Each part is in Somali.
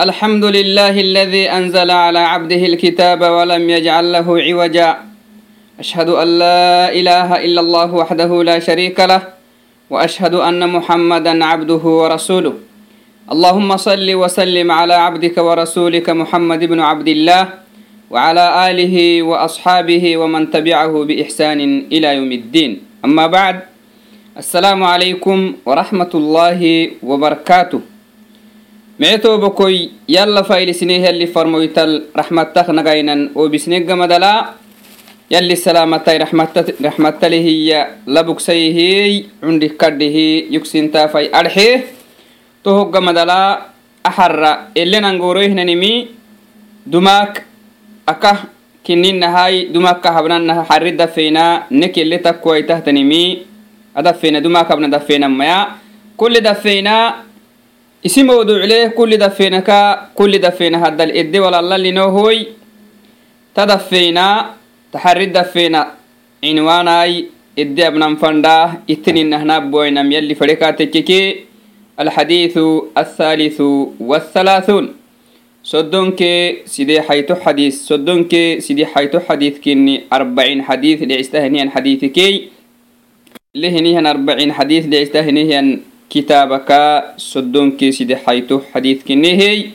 الحمد لله الذي أنزل على عبده الكتاب ولم يجعل له عوجا أشهد أن لا إله إلا الله وحده لا شريك له وأشهد أن محمدا عبده ورسوله اللهم صل وسلم على عبدك ورسولك محمد بن عبد الله وعلى آله وأصحابه ومن تبعه بإحسان إلى يوم الدين أما بعد السلام عليكم ورحمة الله وبركاته meetobokoy yalla faylisineh yali farmoytal raxmatak nagaynan obisnegamadala yali salaamatay raxmatalehiya labugsayihiy cundih kadhihi yugsintafay adxee tohogamadala axara elenangoroihnanimi dumaak akah kininahai dumaaka habnannaha xari dafeyna nekele takkuwaitahtanimi adafeyna dumaak habna dafeynamaya kuli dafeyna isi mawduucleh kuli dafeynaka kuli dafeyna haddal edde walallalinohoy ta dafeyna taxarri dafeyna cinwaanay edde abnan fandhaah ittininnahnaabuwaynam yalli fadhekaatekkeke alxadiiثu athalithu wathalaathuun soddonke sidee xayto xadiis soddonke sidee xayto xadiidkinni arbacin xadiis dhecistahinihan xadiisikey lehinihan arbacin xadiis dhecistahinihan kitaabakaa soddonkii sidexaytu xadiidkinehy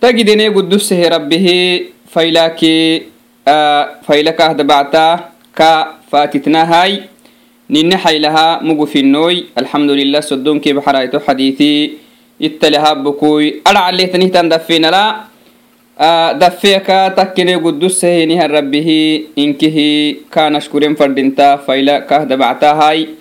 tagidene gudusehe rabbihi faylaki faylakah dabacta ka faatitnahay. Nine xaylaha mugufinoy alxamdulilah soddonkii baxarayto xadiiثi ittalehabukuy adhacalehtanihitan dafinala dafeeka takkine gudusehenihan rabbihi. Inkihi kanashkuren fadhinta fayla kah dabactahay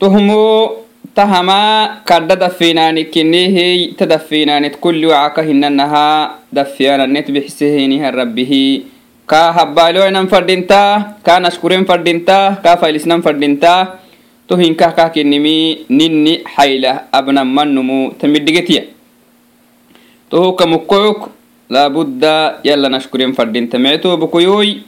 tuhmo tahama kadda dafinaani kinehey ta dafinaanit kulli wacaka hinanaha dafiyaananet bixisehenihan rabbihi ka habbaaloinan fadinta ka nashkuren fadinta ka failisnan fadinta to hinkah kah kinimi ninni xaylah abnammanumu tamidhigetiya to hoka mukkook laabudda yalla nashkuren fadhinta mecto bukoyoy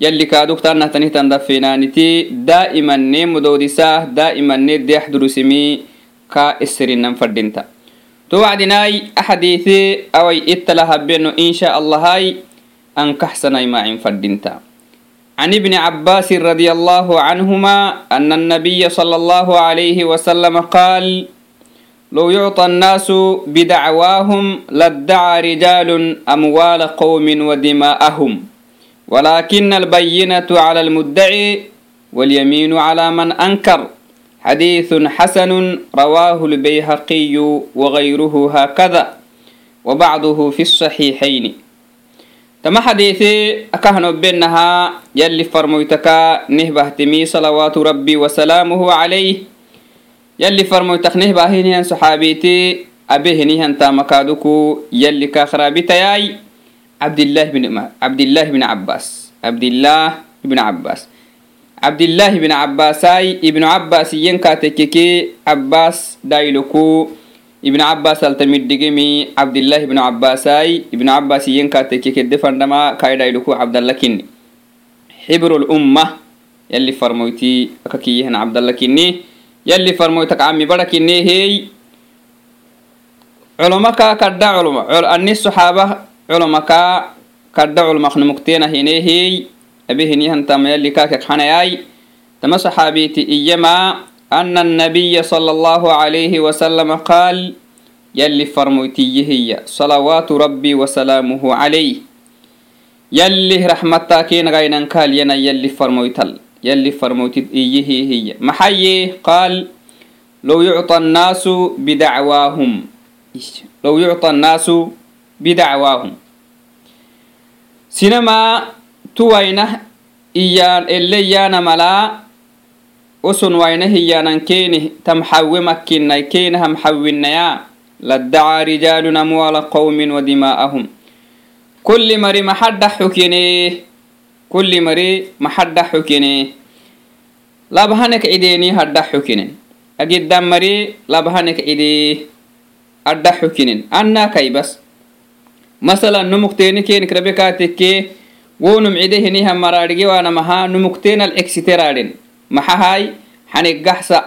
yalli kaaduk tanahtanihtan dafinaaniti daa'imanne mudoodisah daa'imanne deex durusimi ka eserinan fadhinta to wacdinaai axadiise awai ittala habbeno insha allahai ankaxsanai maacin fadhinta عن ابن عباس رضي الله عنهما أن النبي صلى الله عليه وسلم قال لو يعطى الناس بدعواهم لادعى رجال أموال قوم ودماءهم ولكن البينة على المدعي واليمين على من أنكر حديث حسن رواه البيهقي وغيره هكذا وبعضه في الصحيحين تما حديثي أكهنو بينها يلي فرمويتك نهبهتمي صلوات ربي وسلامه عليه يلي فرمويتك نهبهنيان صحابيتي أبيهنيان تامكادوكو يلي كاخرابيتياي عبد cabdillahi bn cabdillahi bn cabbaas cabdillaah ibn cabbaas cabdillahi bn cabbaasai ibnu cabbaas iyenkaatekeke cabbaas dayloko ibnu cabbaas altamiddigemi cabdillahi bn cabbaasai ibnu cabbaas iyenkaatekekede fandama kai dayloko cabdalla kinni. Xibru lumma yalli farmoyti akakiyehan cabdalla kinni. Yalli farmoytak cami bara kinne hey. Culoma kaa kadda culuma ani saxaaba culumaka kadha culmaqnmuktena hineehey abehinihantamayalikaakek xanayay tama saxaabiiti iyama ana annabiya sala allahu calayhi wasalama qaal yalli farmoytiyihiya salawaatu rabbii wasalaamuhu calayh yallih raxmattaakiinagaynan yana yalli farmoytal yalli farmoytid iyihihiya maxaye qaal low yucطa annaasu bidacwaahum low yucطa annaasu ينا يلي فرموتل يلي فرموتي إيه هي محيي قال لو يعطى الناس بدعواهم لو يعطى الناس بدعواهم سينما توينه إيان اللي يانا ملا وسن وينه يانا كينه تمحوي مكينا كينها محوينيا لدعا رجال أموال قوم ودماءهم كل مري محد حكيني كل مري محد حكيني لابهانك عديني هد حكيني أجد مري لابهانك عدي أد حكيني أنا كي بس مثلا نمكتيني كينك ربكاتك ونم عديه نيها مرارجي وانا مها نمكتين الإكسيترارين maxahay xaneggaxsa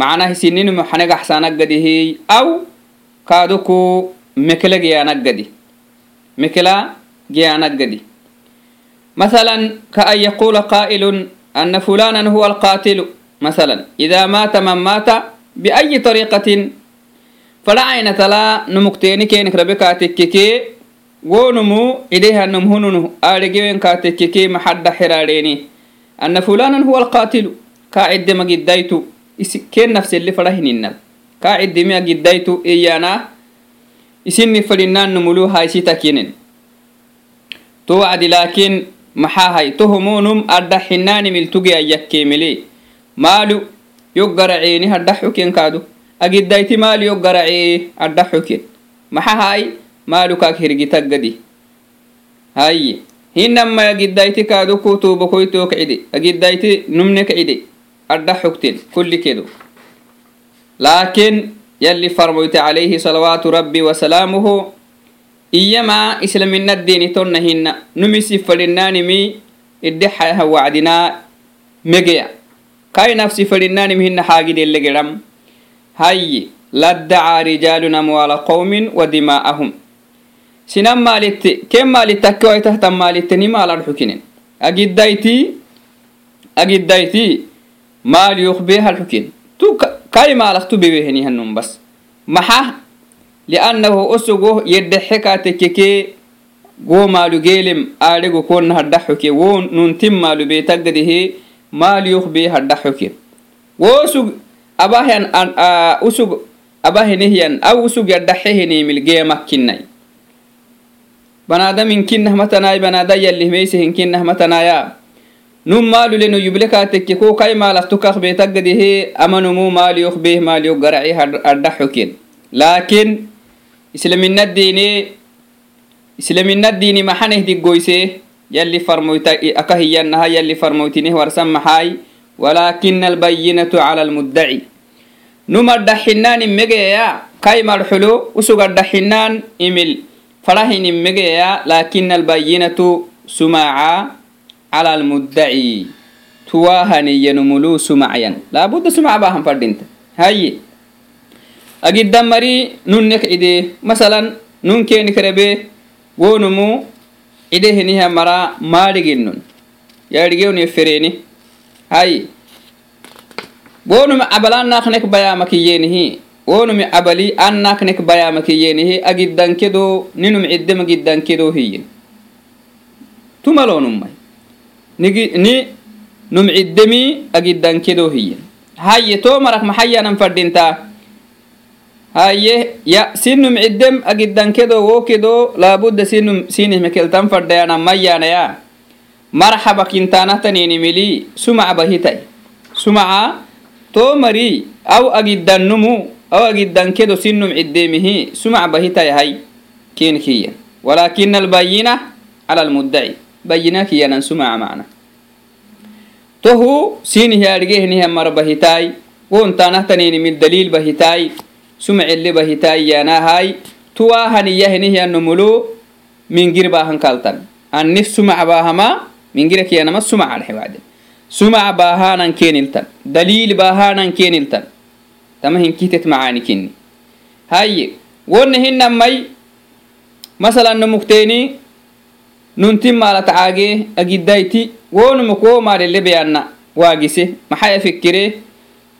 macnaha sininu xaneggaxsanagadihi aw kaaduku mekele geyanagadi mekela geyanagadi مثلا كأن يقول قائل أن فلانا هو القاتل مثلا إذا مات من مات بأي طريقة fadhacaynatala numukteeni keenik rabe kaatekkeke gonumu idehanum hununu aregewen kaatekkeke maxadha xeraadheeni ana fulanan huwa alqaatilu kaa ciddema giddaytu keen nafselle fadha hininna kaa ciddemia giddaytu iyaana isinni fadhinaan numulu haisitakinen to wacdi laakiin maxaa hay tohumunum adha xinaani miltuge ayyakkeemele maalu yoggaraceni hadha xukenkaadu kaadu agiddayti maalu yoggaracee adda xuken maxahay maalu kaak hirgitaggadi haye hinamma agiddayti kaadu kutuubo koytoo kacide agiddayti numne kacide adda xukten kulli kedo laakin yalli farmoyte calayhi salawaatu rabbi wasalaamuhu iyama islamina dini tonna hinna numisi fadhinanimi idde xayaha wacdinaa megeya kai nafsi fadhinanimi hinna xaagidelegedham hayyi laddacaa rijaalun amwaala qawmin wa dimaa'ahum. Sinan maalitte ken maalittakke waitahtan maalitte ni maalad xukinen agiddayti agiddayti maal yukbee hal xukin tu kai maalaktu bebeheni hannum bas. Maxa liannahu usugo yeddexekaatekkeke wo maalu geelem aadhego konna hadda xuke wo nuntin maalu beetaggadihe maaliyuk bee hadda xuke. Wo usug abahan usug abahenehyan aw usug yaddaxehenemil geemakkinnay. Banaadamin kinnah matanay banaada yallihmeysehin kinnah matanaya. Num maalu leno yuble kaatekke ko kai maalaktukak beetaggadihe amanumu maaliyuk bee maaliyuk garaci hadda xuken laakin islaminaddiini islaminaddiini maxaneh diggoyse yalli farmoyta aka hiyanaha yalli farmoytineh warsan maxaay walakina albayinatu cala almuddaci num addaxinaan immegeeya kai marxulo usug addaxinaan imil farahin immegeeya lakina albayinatu sumaca cala almuddaci tuwahaniyyanumulu sumacyan laabudda sumac baahan fadhinta haye agiddan mari nunnek cide masalan nun keni kerebe wonumu cide heniha mara maadhiginnun yaadhigewn yefereni hay. Wonumi cabal annaknek bayamakiyyenihi wonumi cabali annaknek bayamakiyyenihi agiddankedo ninum ciddem agiddankedo hiyin tumalonumay ni num ciddemi agiddankedo hiyin haye to marak maxayyanan fadhinta haye ya sinum ciddem agiddankedo wokedo laabudda sinum sinihmekeltan fadhayana mayyanaya marxaba kintanahtanini mili sumaca bahitay. Sumaca to mari aw agiddannumu aw agiddankedo sinum ciddemihi sumac bahitay hay ken kiyan walakina albayina cala almuddaci bayina kiyanan sumaca macna. Tohu sinih yaadhigehniha mara bahitay wontanahtanini mil daliil bahitay sumcelle bahitay yanahay tuwahaniyahinihiyanumulu mingir baahan kaltan. Annif sumac bahama mingira kiyanama sumac adhe wacde sumac bahanan keniltan daliil bahanan keniltan tama hinkitet macaani kinni haye wonne hinamay masalan numukteeni nuntin maalat caage agiddayti wonumuk wo maalele beyanna waagise maxaya fikire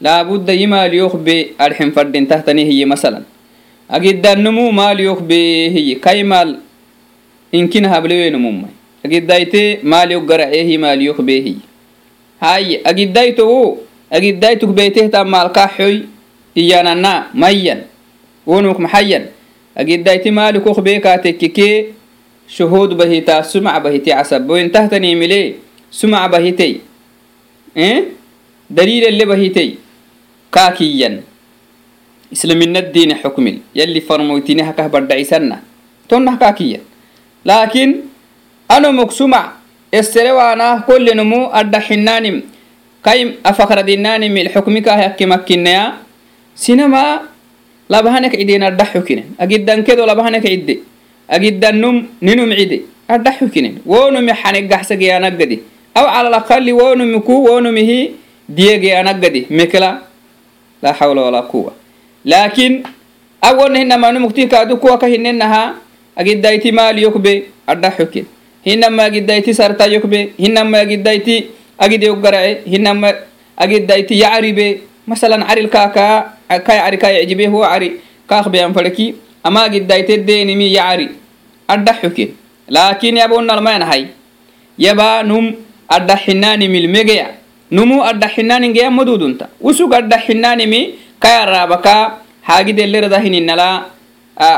laabudda yimaaliyok be adxin fadhin tahtani hiye masalan agiddannumu maaliyok be hiye kai maal inkina agiddayte maaliyok garaceehi maaliyok be hiye haye agiddaytowo agiddaytuk beetehta maalkaa xoy iyanana mayyan wonumuk maxayyan. Agiddayti maalikok be kaatekkike shuhuud bahita sumac bahite casaboin tahtani mile sumac bahitey daliilelle bahitey kaakiyan islaminaddiini xukmil. Yalli farmoytini hakah badhacisanna tonnah kaakiyan laakin anumuk sumac esserewaanah kollenumu adda xinaanim kai afakradinaanim ilxukmikaah yakkimakkineya sinama labahanek cideen adda xukinen agiddankedo labahanek cidde agiddannum ninum cide adda xukinen wonumi xanegaxsageyanagadi aw cala alaqali wonumiku wonumihi diyegeyanagadi mekla laa xawla walaa quwa laakin awon hinama numukti kaadu kuwa ka hinenaha agiddayti maal yokbe adda xuke hinama agiddayti sarta yokbe hinama agiddayti agide garace hinama agiddayti yacribe masalan caril kaka ka yacri ka yacjibe huwa cari kaakbeyan farki ama agiddayti denimi yacri adda xuke laakiin yabonnalmayanahay yaba num adda xinanimil megeya. Numu adda xinaningeya madudunta usug adda xinanimi kayarabaka haagidelerada hininala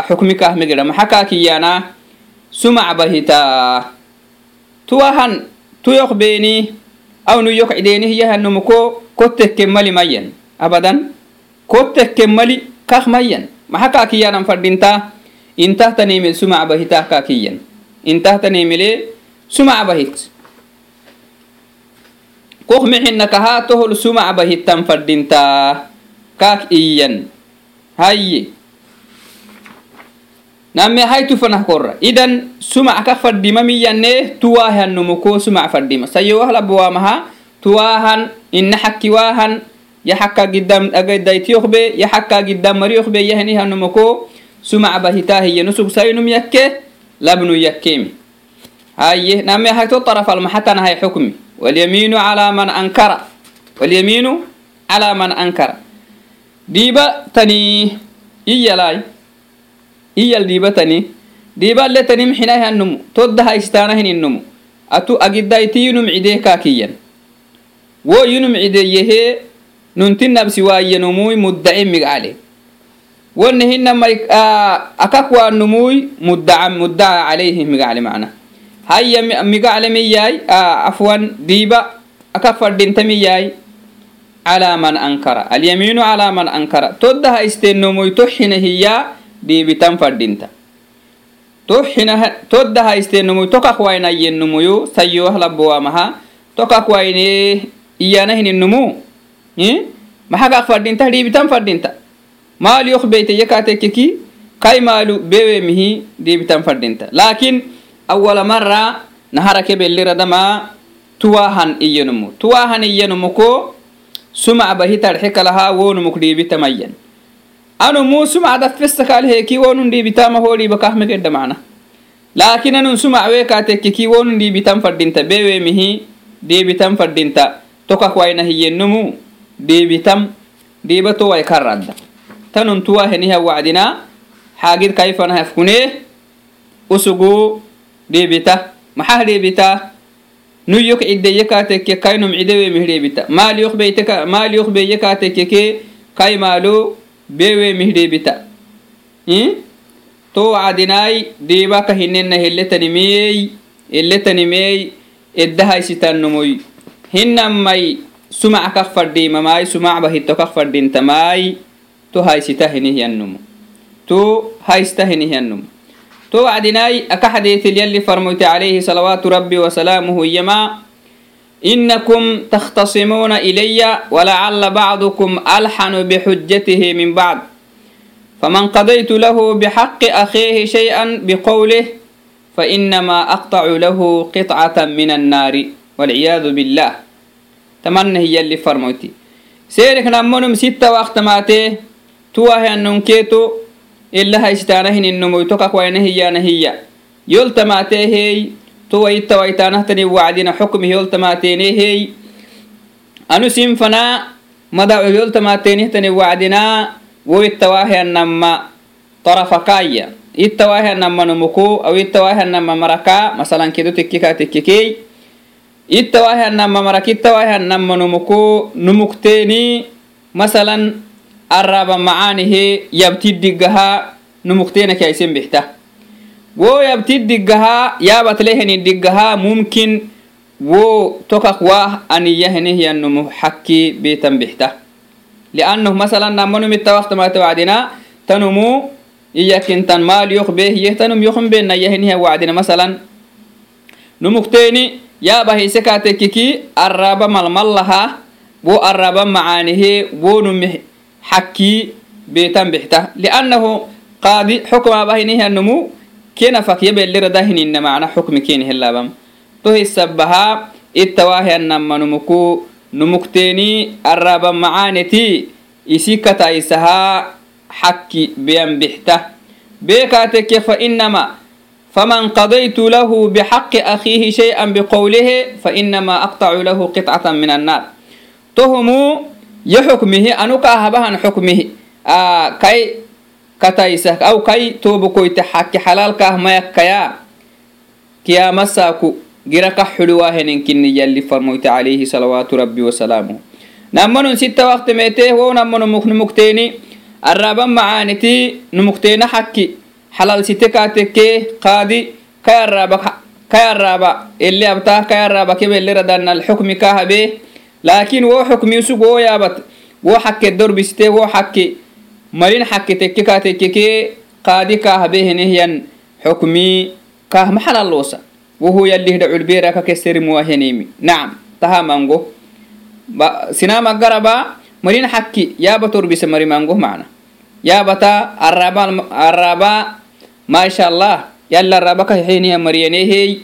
xukmi kah megeda maxa kakiyana sumac tuwahan tuyok beni awnu yok cideni hiyahanumuko kotekke mali mayan abadan kotekke mali kah mayan maxa kakiyanan fadinta intahtanimil sumac bahitah kakiyan intahtanimile sumac bahit koh mixinakaha tohol sumac bahittan fadinta kak iyan haye namme hay tufanah korra. Idan sumac ka faddima miyanne tuwahanumuko sumac faddima sayowahlabowamaha tuwahan ina hakkiwahan ya hakka giddam agadaitiyokbe ya hakka giddam mariyokbe yahnihanumuko sumac bahitahiye nusug saynum yakke labnu yakkemi haye namme hayto tarafalmahatanahay xukmi walyaminu ala man ankara. Walyaminu ala man ankara. Diba tani iyalay iyal dhiibatani dhiiballe tanim xinahihannumu toddaha istaanahininnumu atu agiddayti yunum cidee kaakiyan wo yunum cideeyehee nuntinabsi waayyanumuy muddaci migcale wonne hinamai akakwaanumuy muddaca calayhi migcale macna hayya migacle miyaay afwan diiba aka fadhinta miyaay calaa man ankara. Alyamiinu calaa man ankara. Toddaha isteennomoyto xinahiyaa dhiibitan fadhinta todda haisteenumuy tokak wainayyenumuyu sayyowah labbowamaha tokak fadhinta dhiibitan fadhinta maal yokbeyteye kaatekeki kai maalu bewemihi dhiibitan fadhinta laakin awala mara naharake belliradama tuwahan iyyenumu tuwahan iyyenumu ko sumac dhiibitamayan anu musum adaf fesakaalhe kiwonun dhiibitama hoodhiibakahme kedha macna laakin anun sumacwee kaatekke kiwonun dhiibitan fadhinta beweemihi dhiibitan fadhinta tokak waina hiyyennumu dhiibitam dhiibato wai karradda. Tanun tuwa heniha wacdina xaagid kaifanahafkunee usugu dhiibita maxah dhiibita nuyyok ciddeye kaatekke kainum cideweemih dhiibita maal yokbeyekaateke kee kai maalo bewe mihdeebita to wacdinai diibaka hinena helletanimey eletanimey eddahaisitanomoy hinamai sumac kak fadhiimamai sumacba hito kak fadhintamai to haisita hinihyannomo to haista hinihyannomo to wacdinai aka xadiitil yalli farmoyte alayhi salawaatu rabbi wasalaamuhu iyama إنكم تختصمون إلي ولعل بعضكم ألحن بحجته من بعد فمن قضيت له بحق أخيه شيئا بقوله فإنما أقطع له قطعة من النار والعياذ بالله تمنى هي اللي فرموتي سيرك نمونم ستة وقت ماتي تواه أنهم كيتو إلا هايستانه إنمو تقق وينه هي نهي يلتماتي هي تو إتا ويتانه تني وعدنا حكمه يلتماتيني هي أنو سينفنا مدع يلتماتينه تني وعدنا ويتواهي النما طرف كايا إتواهي النما نمكو أو إتواهي النما مركا مثلا كدو تكيكا تكيكي إتواهي النما مرك إتواهي النما نمكو نمكتيني مثلا الرابع معانه يبتي الدقها نمكتين كيسين بحته wo yabti diggaha yabatleheni diggaha mumkin wo tokak wah aniyahenihiyannumu xakki bitan bixta liannahu masalan namanumitta waktamate wacdina tanumu iyakintan maal yokbeh yeh tanum yokunbena yahenihiya wacdina masalan. Numukteni yabahise katekiki araba malmallaha wo araba macaanihe wo numih xakki bitan bixta liannahu qaadi kenafakyabeleradahinina macna xukmi ken helabam tohisabaha ittawahianama numuku numukteni araba macaneti isi kataisaha xakki beyan bixta beekaateke fainama faman qadaytu lahu bixaqi akhiihi shay'an biqowlihi fainama aqtacu lahu qitcatan min annaar tohumu ya xukmihi anukaa habahan xukmihi kai kataisak au kai tobokoyte xakke xalaalkaah mayakkaya kiyaamasaaku giraka xuliwaahenenkinni yalli farmoyte alayhi salawaatu rabbi wasalaamuhu namanun sitta wakte meetee wow namanu numukteeni arraban macaanitii numukteena xakki xalaalsite kaatekkee qaadi kayaraaba kayarraaba ele abtaa kayarraaba kebeleradanna alxukmi kaahabee laakiin woo xukmiisug woo yaabat woo xakke dorbisite woo xakke marin xakki tekke kaa tekkekee qaadi kaahbehenehyan xukmii kaah maxalaloosa wohu yallih dhaculbeeraka keserimuwahenimi nacam taha mango. Sinamagaraba marin xakki yaaba torbise mari mango macna yaabata araba araba maasha allah yalla araba kahexeniha mariyanehey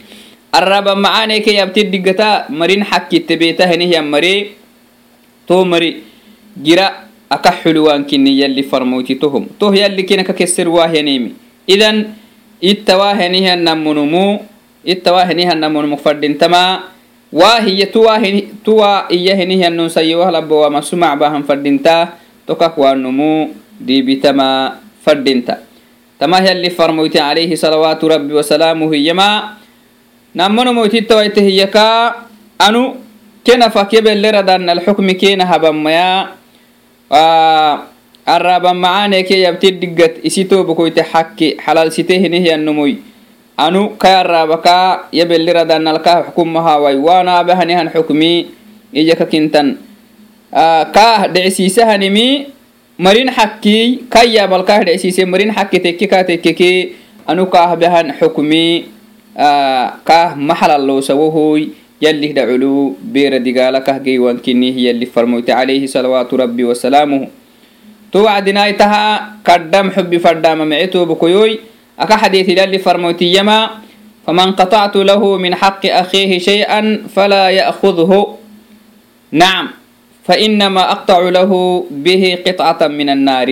araba macaneke yabti digata marin xakkitte beetahenehyan mare to mari gira aka xuluwankini yali farmoytitohum toh yalli kinaka kesser waahenimi idan itta waahenihiannamunumu itta waahenihiannamunumuk fadhintama waahiya tuwa iyahenihiannun sayyowahlabbowa masumacbahan fadhinta tokak waanumu diibitama fadhinta tama yalli farmoyti alayhi salawaatu rabbi wasalaamuhu yama anu kenafa kebeleradan alxukmi habamaya araban macaaneke yabti diggat isitobokoyte xakke xalalsite hinihianumuy anu kayarabaka yabeliradanalkah xukumahawai wanabahanihan xukmi iyaka kintan. Kah dhecisiisahanimi marin xakki kayyabalkah dhecisiise marin xakki tekki ka tekkeki anu kah baahan xukmi kah maxalalowsawohoy yallih dhaculu beera digaalakah geywankinih yalli farmoyte alayhi salawaatu rabbi wasalaamuhu to wacdinai taha kaddam xubi faddaama mece tobokoyoy أكا حديث للي فرموتيما فمن قطعت له من حق أخيه شيئا فلا يأخذه نعم فإنما أقطع له به قطعة من النار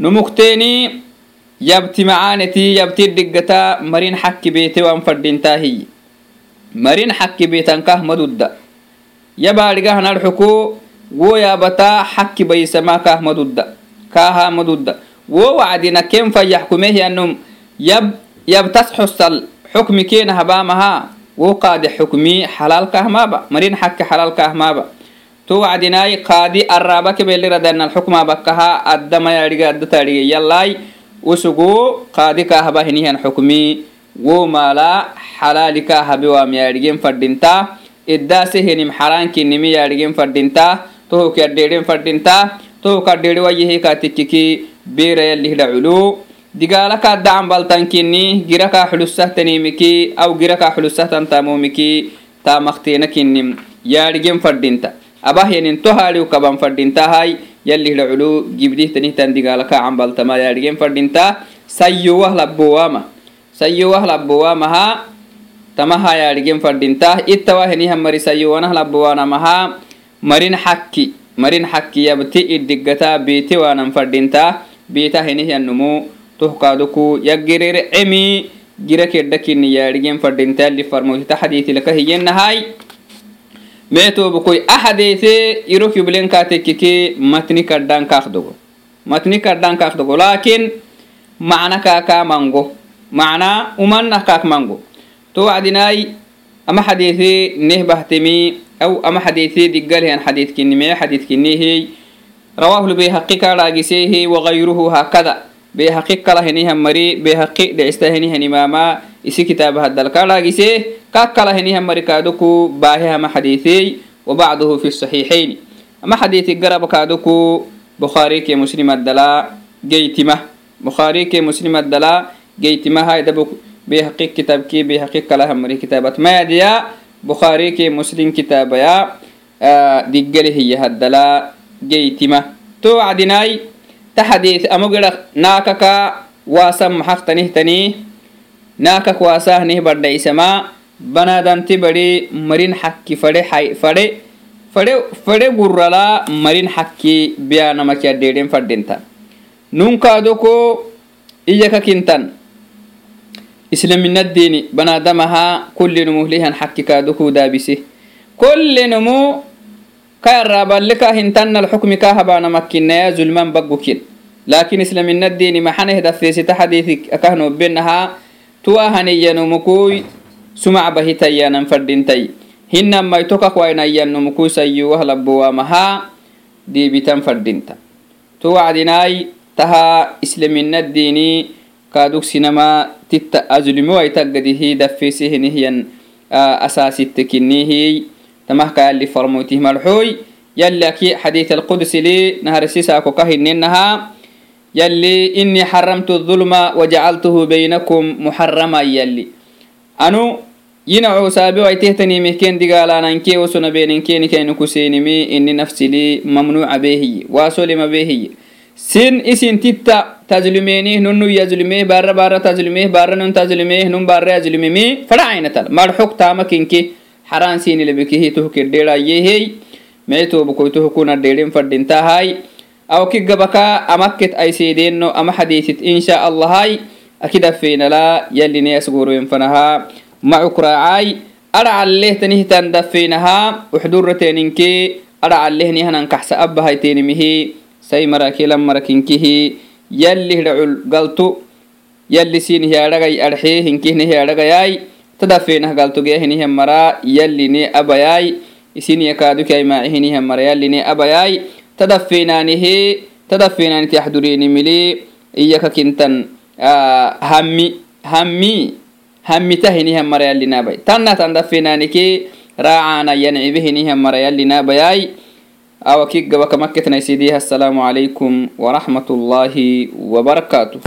نمكتيني يبتي معانتي يبتي الدقتا مرين حك بيتي وانفردينتاهي مرين marin xakki betankah madudda yabaadhigahanarxuko wo yaabata xakki bayisama kah madudda kaaha madudda wo wacdina ken fayyaxkumehiyanum yab yabtas xusal xukmi keena habaamaha wo qaadi xukmi xalaalkaahmaaba marin xakki xalaalkaahmaaba to wacdinaai qaadi arraabakebeliradaanal xukmaabakaha addamayadhiga addatadhige yallai usugo qaadi kaahaba hinihan xukmi wo maalaa xalaalika habiwaam yaadhigen fadhintaa iddaase henim xaraankinimi yaadhigen fadhintaa tohok yaddheedhen fadhintaa tohok addheedhe wayyeheka tikkiki. Beera yallihda culu. Dacan baltankinni. Giraka xulussahtanimiki aw giraka xulussahtan taamomiki taamaktena kinnim. Yaadhigen fadhinta. Abah yanin kaban fadhintahay yallihda culu. Gibdihtanihtan digaalaka cambaltama yaadhigen fadhintaa sayyowah labbowama sayyowah labbowamaha tamahayadhigen fadhintah ittawa henihanmarisayowanhlabwanamaha marin xakki marin xakkiyabti iddigata biiti waanan fadhinta biita henihyanumu tuhkaaduku yagirir cemi gira kedhakini yaadhigen fadhinta lifarmoytita xadiitilka hiyenahay meetoobukoy axadeete iro kiblenkatekkeke matni kadhankaakdogo matni kadhankaakdogo laakin macna kaakamango macna umanah kaakmango تحديث لك هي النهاي ميتو بكوي أحديثي يروك يبلين كاتككي متني كردان كاخدو متني كردان كاخدو لكن معنى كاكا مانغو معنى أمنا كاك مانغو تو عدناي أما حديثي نهبه تمي أو أما حديثي دقال هي حديث كنمي حديث كني هي رواه البيهقي كالا جسيه وغيره هكذا بيهقي بحقيق كتاب كي بحقيق كلها مري كتابات ما يديا بخاري كي مسلم كتابيا دقله هي هدلا جيتما تو عدناي تحديث أمقر ناكك واسم محفتنه تني ناكك واساه نه بردعي سما بنادنتي بري مرين حكي فري حي فري فري فري غرلا مرين حكي بيانا مكيا ديرين فردينتا نونكا دوكو إيجاكا كنتن dini banadamaha kullinumuhlihan xakki kaadokuu daabise kullinumu kayaraabaleka hintannal xukmi ka habana makkinaya zulman baggukin. Lakin islamina dini maxaneh dafeesita xadiisi akahnobenaha tuwahaniyyanumukuy sumac bahitayyanan fadhintay hinnan maytokakwainayyanumukuy sayyuwah diibitan fadhinta tu wacdinaay taha islamina dini kaadugsinama titta azulimowaitaggadihi dafeesihinihiyan asaasittekinihi tamah kayalli farmoytih marxoy yalli aki xadiith alqudsi li naharisisaako kahininaha yalli inni xaramtu الظulma wajacaltuhu baynakum muxarama yalli anu yina cusaabe waitehtanimihken digaalananke wasona beeninkenikaynu kusenimi inni nafsili mamnuca behiye waasolima behiye sin isin titta tazlumenih nunu yazlumeh bara bara tazlumeh bara nun tazlumeh nun bara yazlumemi fadhacainatal marxok taama kinke xaraan sinilbekihi tuhkedheerayehey meetobukoytuhukuna dheerin fadhintahay awki gabaka amakket ayseedeno ama xadiisit insha allahai akidafeenala yaline asgoroyen fanaha. Macukraacai adhacalleh tanihtan dafeenaha uxdurateninke adhacallehnihanan kaxsa abbahaytenimihi sai marakilan marakinkihi yalli hidhacul galtu yalli sinihiyadhagay adhee hinkihnihiadhagayai tadafeenah galtogehinihan mara yalline abayai isiniyakaadukay maacihinihan mara yalline abayai tadafeenaanihe tadafeenaaniti axdurenimili iyaka kintan hammi hammi hammitahinihan mara yallinabay tanna tan dafeenaanike raacana yancibehinihan mara أوكيك جبك مكة نيسيديها السلام عليكم ورحمة الله وبركاته.